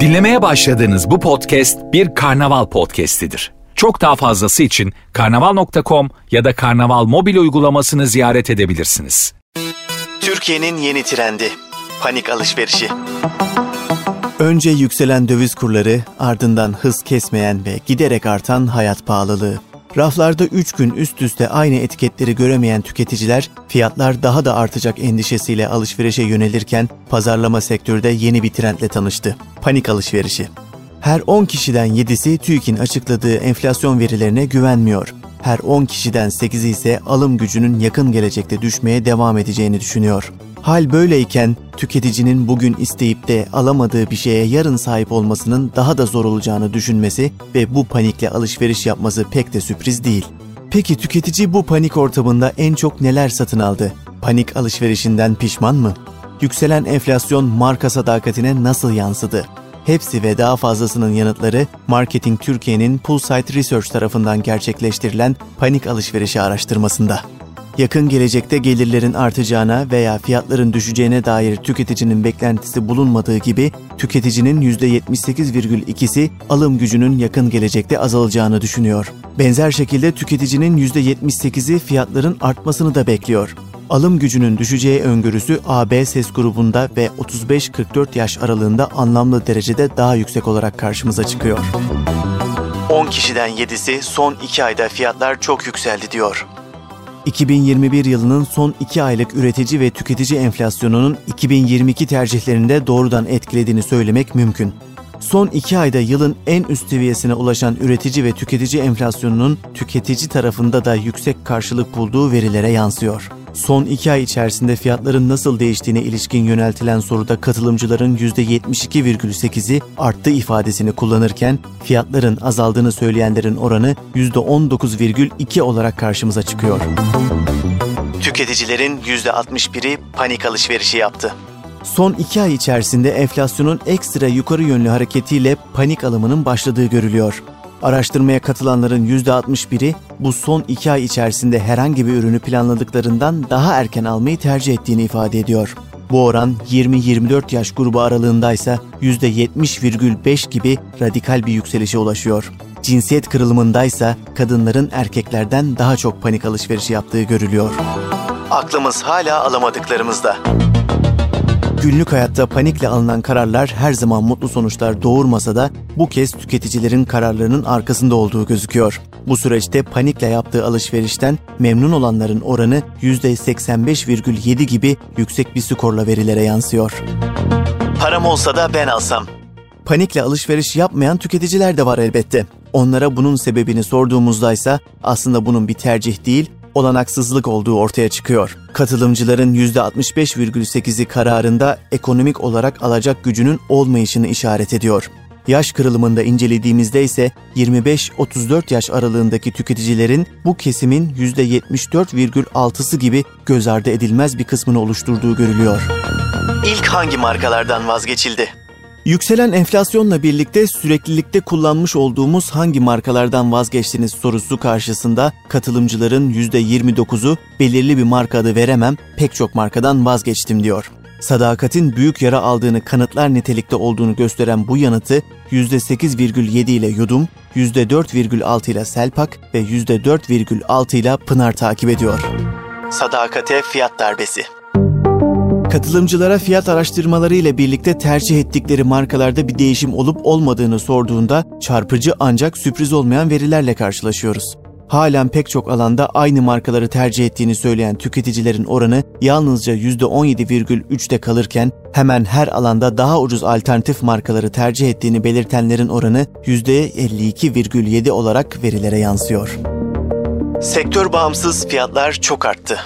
Dinlemeye başladığınız bu podcast bir karnaval podcastidir. Çok daha fazlası için karnaval.com ya da karnaval mobil uygulamasını ziyaret edebilirsiniz. Türkiye'nin yeni trendi. Panik alışverişi. Önce yükselen döviz kurları, ardından hız kesmeyen ve giderek artan hayat pahalılığı. Raflarda 3 gün üst üste aynı etiketleri göremeyen tüketiciler fiyatlar daha da artacak endişesiyle alışverişe yönelirken pazarlama sektörde yeni bir trendle tanıştı. Panik alışverişi. Her 10 kişiden 7'si TÜİK'in açıkladığı enflasyon verilerine güvenmiyor. Her 10 kişiden 8'i ise alım gücünün yakın gelecekte düşmeye devam edeceğini düşünüyor. Hal böyleyken tüketicinin bugün isteyip de alamadığı bir şeye yarın sahip olmasının daha da zor olacağını düşünmesi ve bu panikle alışveriş yapması pek de sürpriz değil. Peki tüketici bu panik ortamında en çok neler satın aldı? Panik alışverişinden pişman mı? Yükselen enflasyon marka sadakatine nasıl yansıdı? Hepsi ve daha fazlasının yanıtları Marketing Türkiye'nin Pulsite Research tarafından gerçekleştirilen panik alışverişi araştırmasında yakın gelecekte gelirlerin artacağına veya fiyatların düşeceğine dair tüketicinin beklentisi bulunmadığı gibi tüketicinin %78,2'si alım gücünün yakın gelecekte azalacağını düşünüyor. Benzer şekilde tüketicinin %78'i fiyatların artmasını da bekliyor. Alım gücünün düşeceği öngörüsü AB ses grubunda ve 35-44 yaş aralığında anlamlı derecede daha yüksek olarak karşımıza çıkıyor. 10 kişiden 7'si son 2 ayda fiyatlar çok yükseldi diyor. 2021 yılının son 2 aylık üretici ve tüketici enflasyonunun 2022 tercihlerinde doğrudan etkilediğini söylemek mümkün. Son 2 ayda yılın en üst seviyesine ulaşan üretici ve tüketici enflasyonunun tüketici tarafında da yüksek karşılık bulduğu verilere yansıyor. Son 2 ay içerisinde fiyatların nasıl değiştiğine ilişkin yöneltilen soruda katılımcıların %72,8'i arttı ifadesini kullanırken fiyatların azaldığını söyleyenlerin oranı %19,2 olarak karşımıza çıkıyor. Tüketicilerin %61'i panik alışverişi yaptı. Son iki ay içerisinde enflasyonun ekstra yukarı yönlü hareketiyle panik alımının başladığı görülüyor. Araştırmaya katılanların %61'i bu son iki ay içerisinde herhangi bir ürünü planladıklarından daha erken almayı tercih ettiğini ifade ediyor. Bu oran 20-24 yaş grubu aralığındaysa %70,5 gibi radikal bir yükselişe ulaşıyor. Cinsiyet kırılımındaysa kadınların erkeklerden daha çok panik alışverişi yaptığı görülüyor. Aklımız hala alamadıklarımızda. Günlük hayatta panikle alınan kararlar her zaman mutlu sonuçlar doğurmasa da bu kez tüketicilerin kararlarının arkasında olduğu gözüküyor. Bu süreçte panikle yaptığı alışverişten memnun olanların oranı %85,7 gibi yüksek bir skorla verilere yansıyor. Param olsa da ben alsam. Panikle alışveriş yapmayan tüketiciler de var elbette. Onlara bunun sebebini sorduğumuzda ise aslında bunun bir tercih değil, olanaksızlık olduğu ortaya çıkıyor. Katılımcıların %65,8'i kararında ekonomik olarak alacak gücünün olmayışını işaret ediyor. Yaş kırılımında incelediğimizde ise 25-34 yaş aralığındaki tüketicilerin bu kesimin %74,6'sı gibi göz ardı edilmez bir kısmını oluşturduğu görülüyor. İlk hangi markalardan vazgeçildi? Yükselen enflasyonla birlikte süreklilikte kullanmış olduğumuz hangi markalardan vazgeçtiniz sorusu karşısında katılımcıların %29'u belirli bir marka adı veremem pek çok markadan vazgeçtim diyor. Sadakatin büyük yara aldığını kanıtlar nitelikte olduğunu gösteren bu yanıtı %8,7 ile Yudum, %4,6 ile Selpak ve %4,6 ile Pınar takip ediyor. Sadakate fiyat darbesi Katılımcılara fiyat araştırmaları ile birlikte tercih ettikleri markalarda bir değişim olup olmadığını sorduğunda çarpıcı ancak sürpriz olmayan verilerle karşılaşıyoruz. Halen pek çok alanda aynı markaları tercih ettiğini söyleyen tüketicilerin oranı yalnızca %17,3'te kalırken hemen her alanda daha ucuz alternatif markaları tercih ettiğini belirtenlerin oranı %52,7 olarak verilere yansıyor. Sektör bağımsız fiyatlar çok arttı.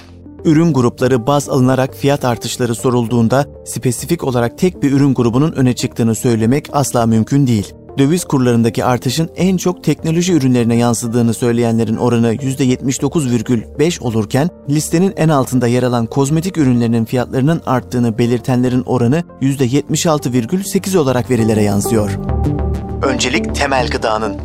Ürün grupları baz alınarak fiyat artışları sorulduğunda spesifik olarak tek bir ürün grubunun öne çıktığını söylemek asla mümkün değil. Döviz kurlarındaki artışın en çok teknoloji ürünlerine yansıdığını söyleyenlerin oranı %79,5 olurken listenin en altında yer alan kozmetik ürünlerinin fiyatlarının arttığını belirtenlerin oranı %76,8 olarak verilere yansıyor. Öncelik temel gıdanın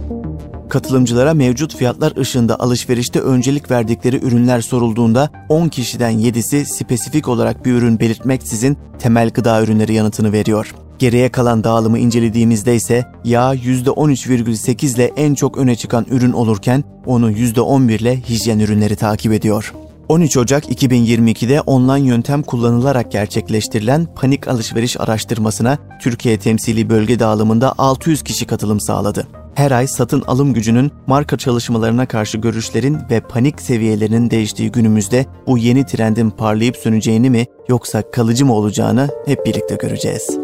Katılımcılara mevcut fiyatlar ışığında alışverişte öncelik verdikleri ürünler sorulduğunda 10 kişiden 7'si spesifik olarak bir ürün belirtmeksizin temel gıda ürünleri yanıtını veriyor. Geriye kalan dağılımı incelediğimizde ise yağ %13,8 ile en çok öne çıkan ürün olurken onu %11 ile hijyen ürünleri takip ediyor. 13 Ocak 2022'de online yöntem kullanılarak gerçekleştirilen panik alışveriş araştırmasına Türkiye temsili bölge dağılımında 600 kişi katılım sağladı. Her ay satın alım gücünün marka çalışmalarına karşı görüşlerin ve panik seviyelerinin değiştiği günümüzde bu yeni trendin parlayıp söneceğini mi yoksa kalıcı mı olacağını hep birlikte göreceğiz.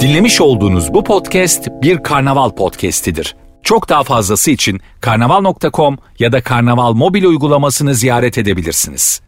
Dinlemiş olduğunuz bu podcast bir karnaval podcastidir. Çok daha fazlası için karnaval.com ya da karnaval mobil uygulamasını ziyaret edebilirsiniz.